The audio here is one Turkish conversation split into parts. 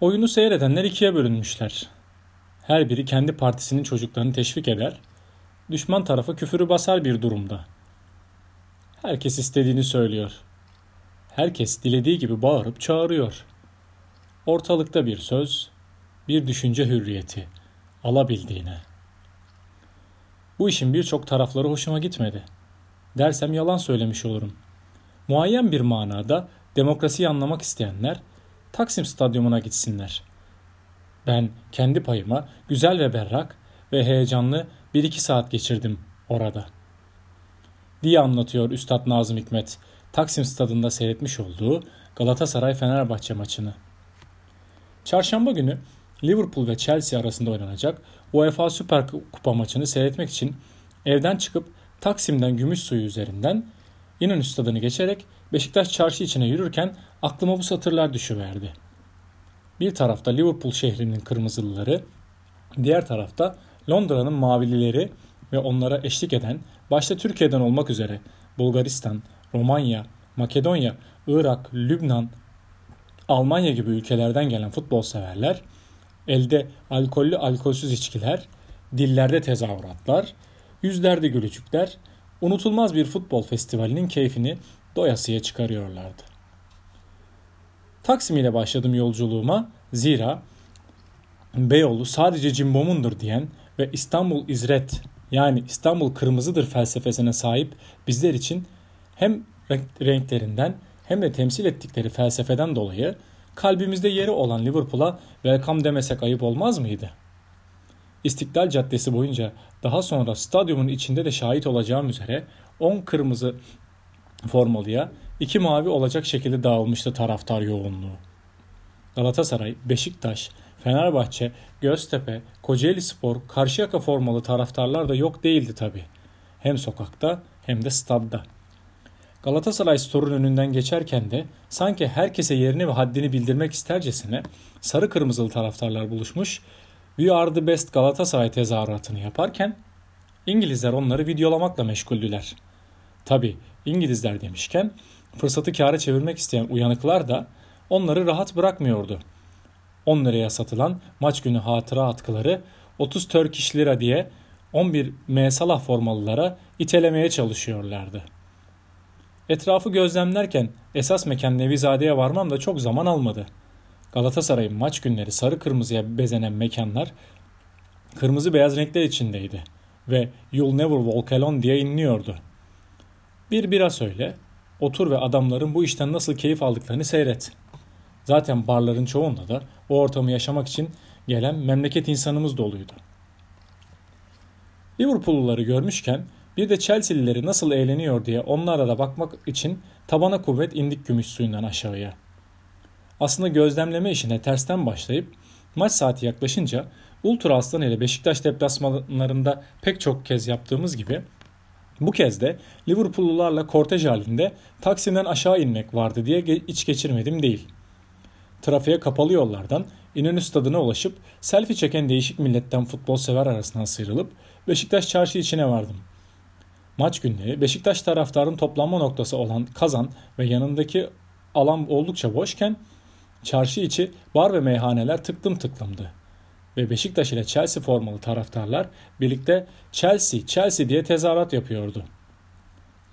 Oyunu seyredenler ikiye bölünmüşler. Her biri kendi partisinin çocuklarını teşvik eder, düşman tarafa küfürü basar bir durumda. Herkes istediğini söylüyor. Herkes dilediği gibi bağırıp çağırıyor. Ortalıkta bir söz, bir düşünce hürriyeti alabildiğine. Bu işin birçok tarafları hoşuma gitmedi. Dersem yalan söylemiş olurum. Muayyen bir manada demokrasiyi anlamak isteyenler Taksim Stadyumuna gitsinler. Ben kendi payıma güzel ve berrak ve heyecanlı bir iki saat geçirdim orada. Diye anlatıyor Üstad Nazım Hikmet, Taksim Stadında seyretmiş olduğu Galatasaray-Fenerbahçe maçını. Çarşamba günü Liverpool ve Chelsea arasında oynanacak UEFA Süper Kupa maçını seyretmek için evden çıkıp Taksim'den Gümüşsuyu üzerinden İnönü Stadı'nı geçerek Beşiktaş çarşı içine yürürken aklıma bu satırlar düşüverdi. Bir tarafta Liverpool şehrinin kırmızılıları, diğer tarafta Londra'nın mavilileri ve onlara eşlik eden başta Türkiye'den olmak üzere Bulgaristan, Romanya, Makedonya, Irak, Lübnan, Almanya gibi ülkelerden gelen futbol severler, elde alkollü alkolsüz içkiler, dillerde tezahüratlar, yüzlerde gülücükler, unutulmaz bir futbol festivalinin keyfini doyasıya çıkarıyorlardı. Taksim ile başladım yolculuğuma zira Beyoğlu sadece cimbomundur diyen ve İstanbul İzret yani İstanbul kırmızıdır felsefesine sahip bizler için hem renklerinden hem de temsil ettikleri felsefeden dolayı kalbimizde yeri olan Liverpool'a welcome demesek ayıp olmaz mıydı? İstiklal Caddesi boyunca daha sonra stadyumun içinde de şahit olacağım üzere 10 kırmızı formalıya iki mavi olacak şekilde dağılmıştı taraftar yoğunluğu. Galatasaray, Beşiktaş, Fenerbahçe, Göztepe, Kocaeli Spor, Karşıyaka formalı taraftarlar da yok değildi tabi. Hem sokakta hem de stadda. Galatasaray Store'un önünden geçerken de sanki herkese yerini ve haddini bildirmek istercesine sarı kırmızılı taraftarlar buluşmuş, We are the best Galatasaray tezahüratını yaparken İngilizler onları videolamakla meşguldüler. Tabi İngilizler demişken fırsatı kâra çevirmek isteyen uyanıklar da onları rahat bırakmıyordu. 10 liraya satılan maç günü hatıra atkıları 30 Turkish lira diye 11 M Salah formalılara itelemeye çalışıyorlardı. Etrafı gözlemlerken esas mekan Nevizade'ye varmam da çok zaman almadı. Galatasaray'ın maç günleri sarı kırmızıya bezenen mekanlar kırmızı beyaz renkler içindeydi ve You'll Never Walk Alone diye inliyordu. Bir bira söyle, otur ve adamların bu işten nasıl keyif aldıklarını seyret. Zaten barların çoğunda da o ortamı yaşamak için gelen memleket insanımız doluydu. Liverpool'luları görmüşken bir de Chelsea'lileri nasıl eğleniyor diye onlara da bakmak için tabana kuvvet indik gümüş suyundan aşağıya. Aslında gözlemleme işine tersten başlayıp maç saati yaklaşınca Ultra Aslan ile Beşiktaş deplasmanlarında pek çok kez yaptığımız gibi bu kez de Liverpoollularla kortej halinde Taksim'den aşağı inmek vardı diye iç geçirmedim değil. Trafiğe kapalı yollardan İnönü stadına ulaşıp selfie çeken değişik milletten futbol sever arasından sıyrılıp Beşiktaş çarşı içine vardım. Maç günleri Beşiktaş taraftarın toplanma noktası olan Kazan ve yanındaki alan oldukça boşken çarşı içi bar ve meyhaneler tıklım tıklımdı ve Beşiktaş ile Chelsea formalı taraftarlar birlikte Chelsea, Chelsea diye tezahürat yapıyordu.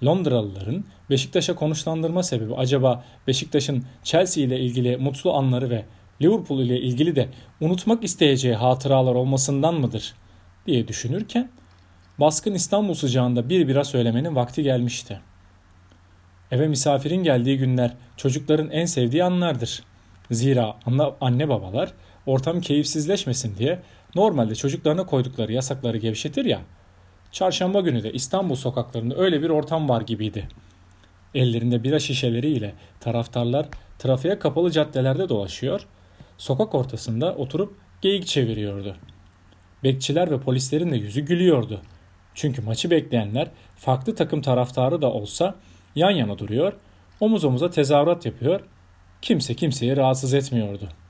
Londralıların Beşiktaş'a konuşlandırma sebebi acaba Beşiktaş'ın Chelsea ile ilgili mutlu anları ve Liverpool ile ilgili de unutmak isteyeceği hatıralar olmasından mıdır diye düşünürken baskın İstanbul sıcağında bir bira söylemenin vakti gelmişti. Eve misafirin geldiği günler çocukların en sevdiği anlardır. Zira anne babalar ortam keyifsizleşmesin diye normalde çocuklarına koydukları yasakları gevşetir ya. Çarşamba günü de İstanbul sokaklarında öyle bir ortam var gibiydi. Ellerinde bira şişeleriyle taraftarlar trafiğe kapalı caddelerde dolaşıyor, sokak ortasında oturup geyik çeviriyordu. Bekçiler ve polislerin de yüzü gülüyordu. Çünkü maçı bekleyenler farklı takım taraftarı da olsa yan yana duruyor, omuz omuza tezahürat yapıyor, kimse kimseyi rahatsız etmiyordu.''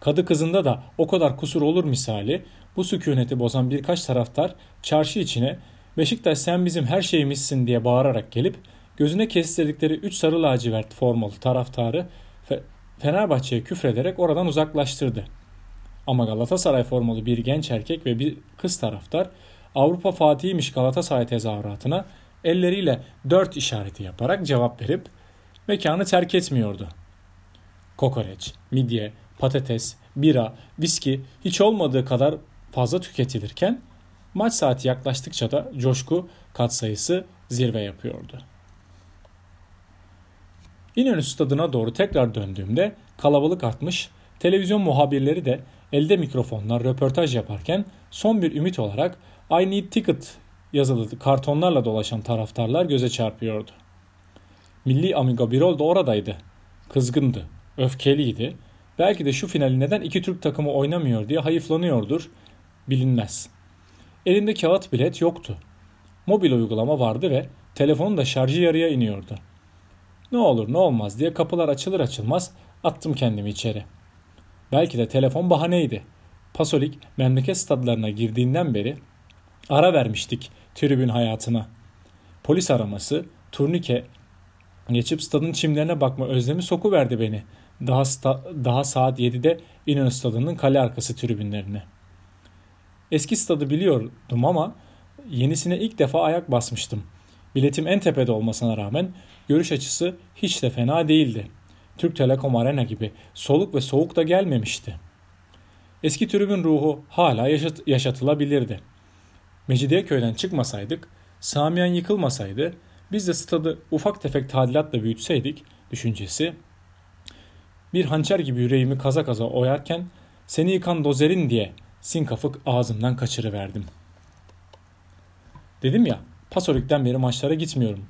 Kadı kızında da o kadar kusur olur misali bu sükuneti bozan birkaç taraftar çarşı içine Beşiktaş sen bizim her şeyimizsin diye bağırarak gelip gözüne kestirdikleri üç sarı lacivert formalı taraftarı Fenerbahçe'ye küfrederek oradan uzaklaştırdı. Ama Galatasaray formalı bir genç erkek ve bir kız taraftar Avrupa Fatih'iymiş Galatasaray tezahüratına elleriyle dört işareti yaparak cevap verip mekanı terk etmiyordu. Kokoreç, midye, patates, bira, viski hiç olmadığı kadar fazla tüketilirken maç saati yaklaştıkça da coşku katsayısı zirve yapıyordu. İnönü stadına doğru tekrar döndüğümde kalabalık artmış, televizyon muhabirleri de elde mikrofonlar röportaj yaparken son bir ümit olarak I need ticket yazılı kartonlarla dolaşan taraftarlar göze çarpıyordu. Milli Amigo Birol da oradaydı. Kızgındı, öfkeliydi. Belki de şu finali neden iki Türk takımı oynamıyor diye hayıflanıyordur. Bilinmez. Elinde kağıt bilet yoktu. Mobil uygulama vardı ve telefonun da şarjı yarıya iniyordu. Ne olur ne olmaz diye kapılar açılır açılmaz attım kendimi içeri. Belki de telefon bahaneydi. Pasolik memleket stadlarına girdiğinden beri ara vermiştik tribün hayatına. Polis araması, turnike, geçip stadın çimlerine bakma özlemi soku verdi beni. Daha, sta, daha saat 7'de İnönü stadının kale arkası tribünlerine. Eski stadı biliyordum ama yenisine ilk defa ayak basmıştım. Biletim en tepede olmasına rağmen görüş açısı hiç de fena değildi. Türk Telekom Arena gibi soluk ve soğuk da gelmemişti. Eski tribün ruhu hala yaşat yaşatılabilirdi. Mecidiyeköy'den çıkmasaydık, Samiyen yıkılmasaydı, biz de stadı ufak tefek tadilatla büyütseydik düşüncesi. Bir hançer gibi yüreğimi kaza kaza oyarken seni yıkan dozerin diye sinkafık ağzımdan kaçırıverdim. Dedim ya, Pasolik'ten beri maçlara gitmiyorum.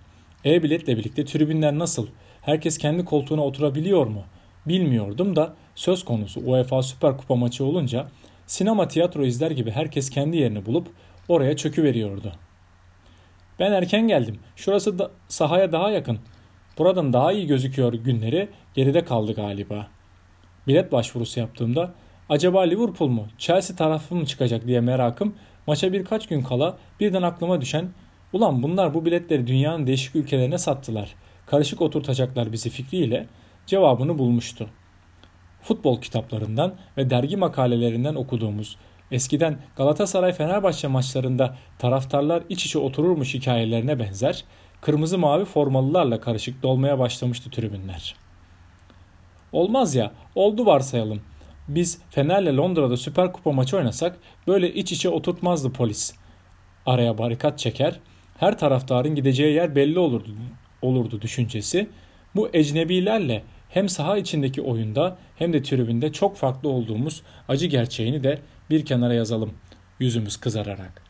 E-biletle birlikte tribünler nasıl? Herkes kendi koltuğuna oturabiliyor mu? Bilmiyordum da söz konusu UEFA Süper Kupa maçı olunca sinema tiyatro izler gibi herkes kendi yerini bulup oraya çöküveriyordu. Ben erken geldim. Şurası da sahaya daha yakın. Buradan daha iyi gözüküyor günleri geride kaldı galiba. Bilet başvurusu yaptığımda acaba Liverpool mu Chelsea tarafı mı çıkacak diye merakım maça birkaç gün kala birden aklıma düşen ulan bunlar bu biletleri dünyanın değişik ülkelerine sattılar. Karışık oturtacaklar bizi fikriyle cevabını bulmuştu. Futbol kitaplarından ve dergi makalelerinden okuduğumuz eskiden Galatasaray Fenerbahçe maçlarında taraftarlar iç içe otururmuş hikayelerine benzer kırmızı mavi formalılarla karışık dolmaya başlamıştı tribünler. Olmaz ya, oldu varsayalım. Biz Fener'le Londra'da Süper Kupa maçı oynasak böyle iç içe oturtmazdı polis. Araya barikat çeker, her taraftarın gideceği yer belli olurdu, olurdu düşüncesi. Bu ecnebilerle hem saha içindeki oyunda hem de tribünde çok farklı olduğumuz acı gerçeğini de bir kenara yazalım yüzümüz kızararak.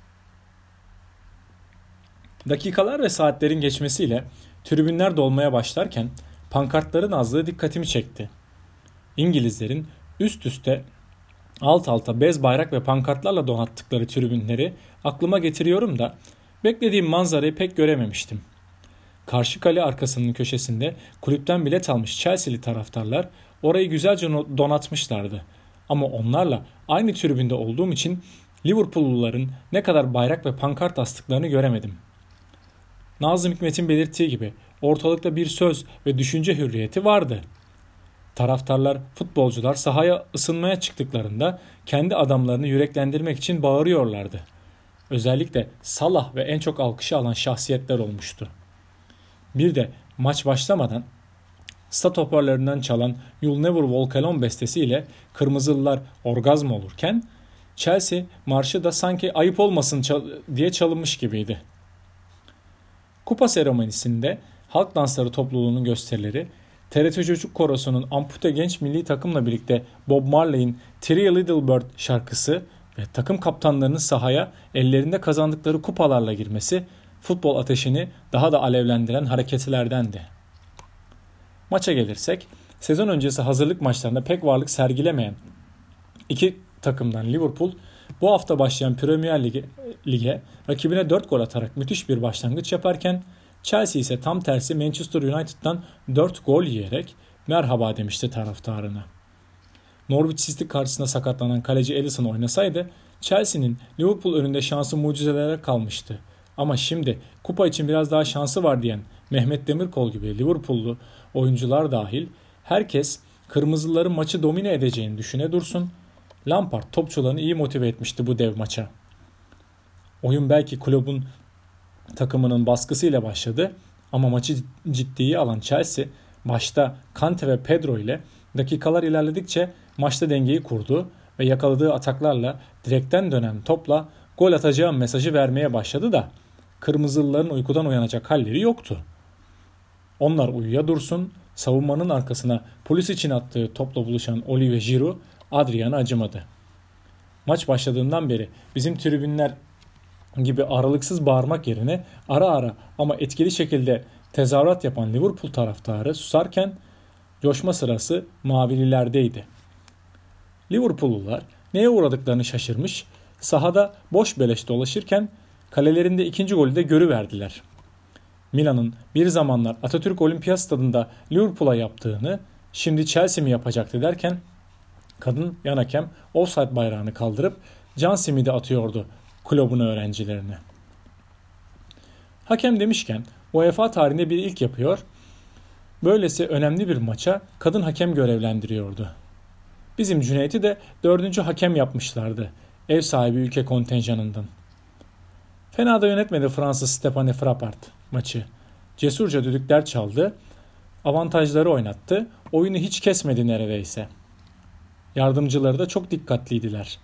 Dakikalar ve saatlerin geçmesiyle tribünler dolmaya başlarken pankartların azlığı dikkatimi çekti. İngilizlerin üst üste alt alta bez bayrak ve pankartlarla donattıkları tribünleri aklıma getiriyorum da beklediğim manzarayı pek görememiştim. Karşı kale arkasının köşesinde kulüpten bilet almış Chelsea'li taraftarlar orayı güzelce donatmışlardı. Ama onlarla aynı tribünde olduğum için Liverpoolluların ne kadar bayrak ve pankart astıklarını göremedim. Nazım Hikmet'in belirttiği gibi ortalıkta bir söz ve düşünce hürriyeti vardı. Taraftarlar, futbolcular sahaya ısınmaya çıktıklarında kendi adamlarını yüreklendirmek için bağırıyorlardı. Özellikle Salah ve en çok alkışı alan şahsiyetler olmuştu. Bir de maç başlamadan stat hoparlöründen çalan You'll Never Walk Alone bestesiyle Kırmızılılar orgazm olurken Chelsea marşı da sanki ayıp olmasın diye çalınmış gibiydi. Kupa seremonisinde halk dansları topluluğunun gösterileri TRT Çocuk Korosu'nun ampute genç milli takımla birlikte Bob Marley'in Three Little Bird şarkısı ve takım kaptanlarının sahaya ellerinde kazandıkları kupalarla girmesi futbol ateşini daha da alevlendiren hareketlerdendi. Maça gelirsek, sezon öncesi hazırlık maçlarında pek varlık sergilemeyen iki takımdan Liverpool bu hafta başlayan Premier Lig'e, Lig'e rakibine 4 gol atarak müthiş bir başlangıç yaparken Chelsea ise tam tersi Manchester United'dan 4 gol yiyerek merhaba demişti taraftarına. Norwich City karşısında sakatlanan kaleci Alisson oynasaydı Chelsea'nin Liverpool önünde şansı mucizelere kalmıştı. Ama şimdi kupa için biraz daha şansı var diyen Mehmet Demirkol gibi Liverpool'lu oyuncular dahil herkes kırmızıların maçı domine edeceğini düşüne dursun. Lampard topçularını iyi motive etmişti bu dev maça. Oyun belki kulübün takımının baskısıyla başladı ama maçı ciddiye alan Chelsea başta Kante ve Pedro ile dakikalar ilerledikçe maçta dengeyi kurdu ve yakaladığı ataklarla direkten dönen topla gol atacağım mesajı vermeye başladı da kırmızılıların uykudan uyanacak halleri yoktu. Onlar uyuya dursun, savunmanın arkasına polis için attığı topla buluşan Olivier Giroud Adrian'a acımadı. Maç başladığından beri bizim tribünler gibi aralıksız bağırmak yerine ara ara ama etkili şekilde tezahürat yapan Liverpool taraftarı susarken coşma sırası mavililerdeydi. Liverpoollular neye uğradıklarını şaşırmış, sahada boş beleş dolaşırken kalelerinde ikinci golü de görüverdiler. Milan'ın bir zamanlar Atatürk Olimpiyat Stadında Liverpool'a yaptığını şimdi Chelsea mi yapacaktı derken kadın yan hakem offside bayrağını kaldırıp can simidi atıyordu kulübün öğrencilerine. Hakem demişken UEFA tarihinde bir ilk yapıyor. Böylesi önemli bir maça kadın hakem görevlendiriyordu. Bizim Cüneyt'i de dördüncü hakem yapmışlardı. Ev sahibi ülke kontenjanından. Fena da yönetmedi Fransız Stephane Frappart maçı. Cesurca düdükler çaldı. Avantajları oynattı. Oyunu hiç kesmedi neredeyse. Yardımcıları da çok dikkatliydiler.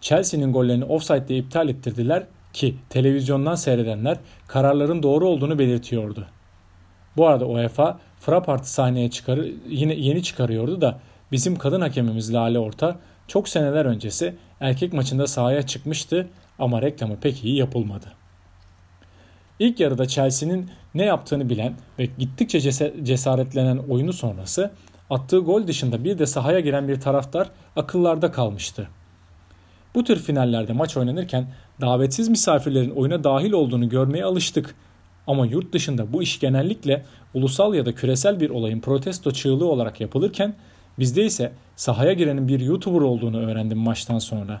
Chelsea'nin gollerini offside'de iptal ettirdiler ki televizyondan seyredenler kararların doğru olduğunu belirtiyordu. Bu arada UEFA Frappart'ı sahneye çıkarı, yine yeni çıkarıyordu da bizim kadın hakemimiz Lale Orta çok seneler öncesi erkek maçında sahaya çıkmıştı ama reklamı pek iyi yapılmadı. İlk yarıda Chelsea'nin ne yaptığını bilen ve gittikçe cesaretlenen oyunu sonrası attığı gol dışında bir de sahaya giren bir taraftar akıllarda kalmıştı. Bu tür finallerde maç oynanırken davetsiz misafirlerin oyuna dahil olduğunu görmeye alıştık. Ama yurt dışında bu iş genellikle ulusal ya da küresel bir olayın protesto çığlığı olarak yapılırken bizde ise sahaya girenin bir YouTuber olduğunu öğrendim maçtan sonra.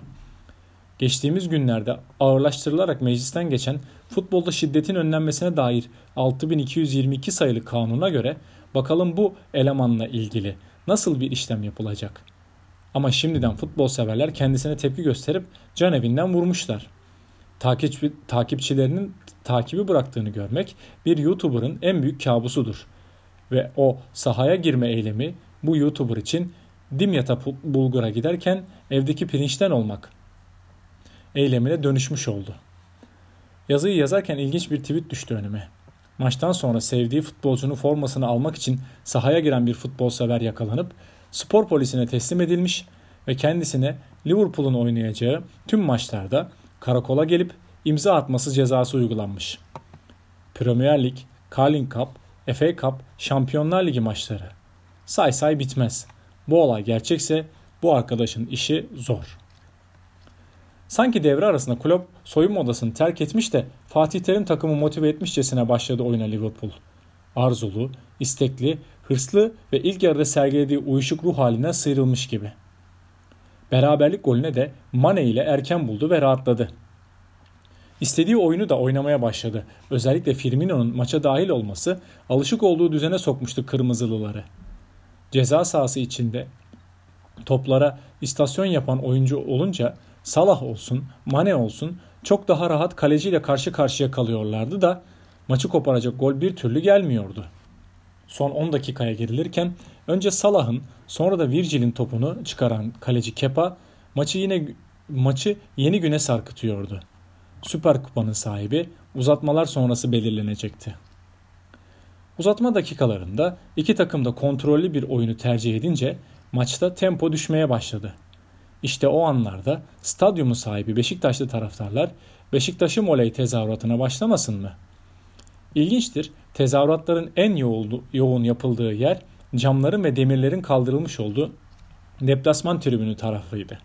Geçtiğimiz günlerde ağırlaştırılarak meclisten geçen futbolda şiddetin önlenmesine dair 6222 sayılı kanuna göre bakalım bu elemanla ilgili nasıl bir işlem yapılacak?'' Ama şimdiden futbol severler kendisine tepki gösterip can evinden vurmuşlar. Takipçi, takipçilerinin takibi bıraktığını görmek bir YouTuber'ın en büyük kabusudur. Ve o sahaya girme eylemi bu YouTuber için Dimyat'a Bulgur'a giderken evdeki pirinçten olmak eylemine dönüşmüş oldu. Yazıyı yazarken ilginç bir tweet düştü önüme. Maçtan sonra sevdiği futbolcunun formasını almak için sahaya giren bir futbol sever yakalanıp spor polisine teslim edilmiş ve kendisine Liverpool'un oynayacağı tüm maçlarda karakola gelip imza atması cezası uygulanmış. Premier Lig, Carling Cup, FA Cup, Şampiyonlar Ligi maçları. Say say bitmez. Bu olay gerçekse bu arkadaşın işi zor. Sanki devre arasında kulüp soyunma odasını terk etmiş de Fatih Terim takımı motive etmişçesine başladı oyuna Liverpool. Arzulu, istekli hırslı ve ilk yarıda sergilediği uyuşuk ruh haline sıyrılmış gibi. Beraberlik golüne de Mane ile erken buldu ve rahatladı. İstediği oyunu da oynamaya başladı. Özellikle Firmino'nun maça dahil olması alışık olduğu düzene sokmuştu kırmızılıları. Ceza sahası içinde toplara istasyon yapan oyuncu olunca Salah olsun, Mane olsun çok daha rahat kaleciyle karşı karşıya kalıyorlardı da maçı koparacak gol bir türlü gelmiyordu son 10 dakikaya girilirken önce Salah'ın sonra da Virgil'in topunu çıkaran kaleci Kepa maçı yine maçı yeni güne sarkıtıyordu. Süper Kupa'nın sahibi uzatmalar sonrası belirlenecekti. Uzatma dakikalarında iki takım da kontrollü bir oyunu tercih edince maçta tempo düşmeye başladı. İşte o anlarda stadyumu sahibi Beşiktaşlı taraftarlar Beşiktaş'ın oley tezahüratına başlamasın mı? İlginçtir Tezahüratların en yoğun yapıldığı yer camların ve demirlerin kaldırılmış olduğu deplasman tribünü tarafıydı.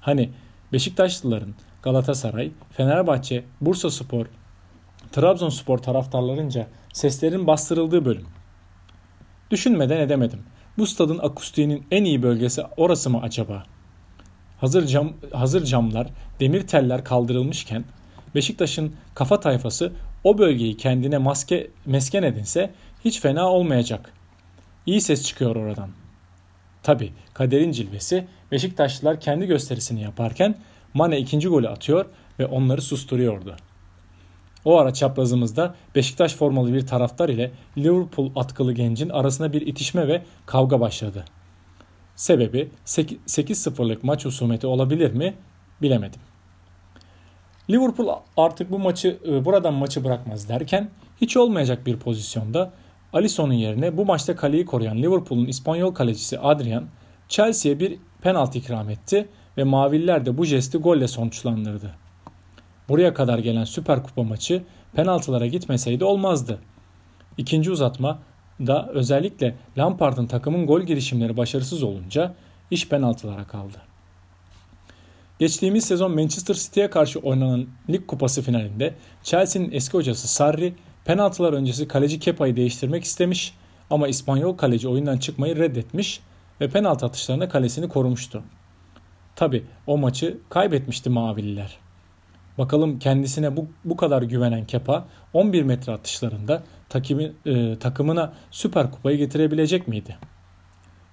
Hani Beşiktaşlıların Galatasaray, Fenerbahçe, Bursa Spor, Trabzonspor taraftarlarınca seslerin bastırıldığı bölüm. Düşünmeden edemedim. Bu stadın akustiğinin en iyi bölgesi orası mı acaba? Hazır cam hazır camlar, demir teller kaldırılmışken Beşiktaş'ın kafa tayfası o bölgeyi kendine maske mesken edinse hiç fena olmayacak. İyi ses çıkıyor oradan. Tabi kaderin cilvesi Beşiktaşlılar kendi gösterisini yaparken Mane ikinci golü atıyor ve onları susturuyordu. O ara çaprazımızda Beşiktaş formalı bir taraftar ile Liverpool atkılı gencin arasında bir itişme ve kavga başladı. Sebebi 8-0'lık maç husumeti olabilir mi bilemedim. Liverpool artık bu maçı e, buradan maçı bırakmaz derken hiç olmayacak bir pozisyonda Alisson'un yerine bu maçta kaleyi koruyan Liverpool'un İspanyol kalecisi Adrian Chelsea'ye bir penaltı ikram etti ve Mavililer de bu jesti golle sonuçlandırdı. Buraya kadar gelen Süper Kupa maçı penaltılara gitmeseydi olmazdı. İkinci uzatma da özellikle Lampard'ın takımın gol girişimleri başarısız olunca iş penaltılara kaldı. Geçtiğimiz sezon Manchester City'ye karşı oynanan Lig Kupası finalinde Chelsea'nin eski hocası Sarri penaltılar öncesi kaleci Kepa'yı değiştirmek istemiş ama İspanyol kaleci oyundan çıkmayı reddetmiş ve penaltı atışlarına kalesini korumuştu. Tabi o maçı kaybetmişti Mavililer. Bakalım kendisine bu, bu kadar güvenen Kepa 11 metre atışlarında takimi, e, takımına süper kupayı getirebilecek miydi?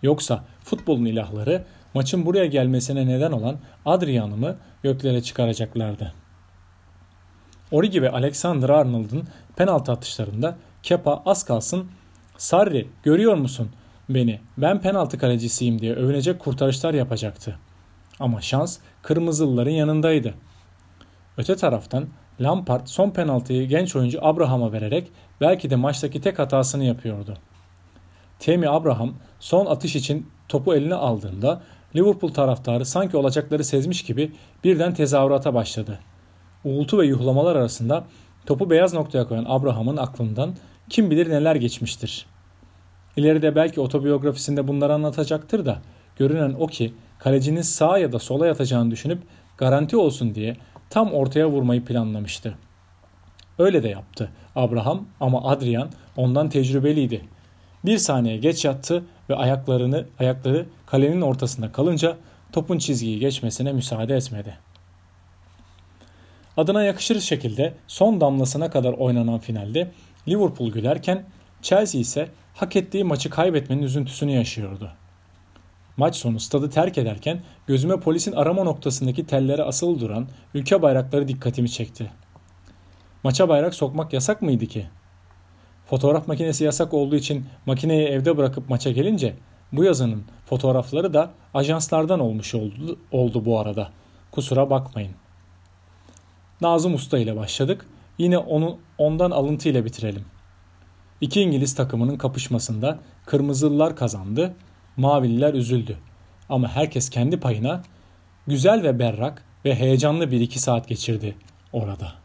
Yoksa futbolun ilahları maçın buraya gelmesine neden olan Adrian'ı mı göklere çıkaracaklardı? Origi ve Alexander Arnold'un penaltı atışlarında Kepa az kalsın Sarri görüyor musun beni ben penaltı kalecisiyim diye övünecek kurtarışlar yapacaktı. Ama şans kırmızılıların yanındaydı. Öte taraftan Lampard son penaltıyı genç oyuncu Abraham'a vererek belki de maçtaki tek hatasını yapıyordu. Temi Abraham son atış için topu eline aldığında Liverpool taraftarı sanki olacakları sezmiş gibi birden tezahürata başladı. Uğultu ve yuhlamalar arasında topu beyaz noktaya koyan Abraham'ın aklından kim bilir neler geçmiştir. İleride belki otobiyografisinde bunları anlatacaktır da görünen o ki kalecinin sağa ya da sola yatacağını düşünüp garanti olsun diye tam ortaya vurmayı planlamıştı. Öyle de yaptı Abraham ama Adrian ondan tecrübeliydi. Bir saniye geç yattı ve ayaklarını ayakları kalenin ortasında kalınca topun çizgiyi geçmesine müsaade etmedi. Adına yakışır şekilde son damlasına kadar oynanan finalde Liverpool gülerken Chelsea ise hak ettiği maçı kaybetmenin üzüntüsünü yaşıyordu. Maç sonu stadı terk ederken gözüme polisin arama noktasındaki tellere asılı duran ülke bayrakları dikkatimi çekti. Maça bayrak sokmak yasak mıydı ki? Fotoğraf makinesi yasak olduğu için makineyi evde bırakıp maça gelince bu yazının fotoğrafları da ajanslardan olmuş oldu, oldu bu arada. Kusura bakmayın. Nazım Usta ile başladık. Yine onu ondan alıntı ile bitirelim. İki İngiliz takımının kapışmasında kırmızılılar kazandı, mavililer üzüldü. Ama herkes kendi payına güzel ve berrak ve heyecanlı bir iki saat geçirdi orada.''